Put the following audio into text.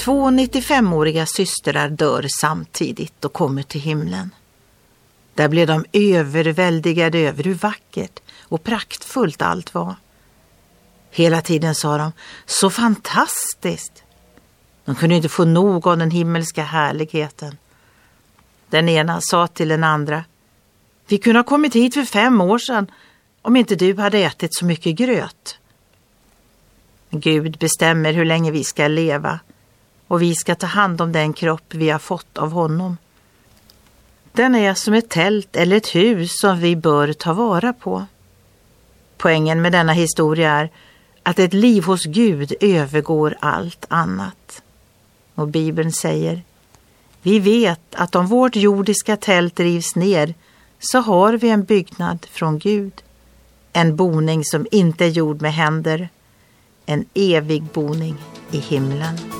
Två 95-åriga systrar dör samtidigt och kommer till himlen. Där blev de överväldigade över hur vackert och praktfullt allt var. Hela tiden sa de, så fantastiskt. De kunde inte få nog av den himmelska härligheten. Den ena sa till den andra, vi kunde ha kommit hit för fem år sedan om inte du hade ätit så mycket gröt. Gud bestämmer hur länge vi ska leva och vi ska ta hand om den kropp vi har fått av honom. Den är som ett tält eller ett hus som vi bör ta vara på. Poängen med denna historia är att ett liv hos Gud övergår allt annat. Och Bibeln säger, vi vet att om vårt jordiska tält rivs ner så har vi en byggnad från Gud. En boning som inte är gjord med händer. En evig boning i himlen.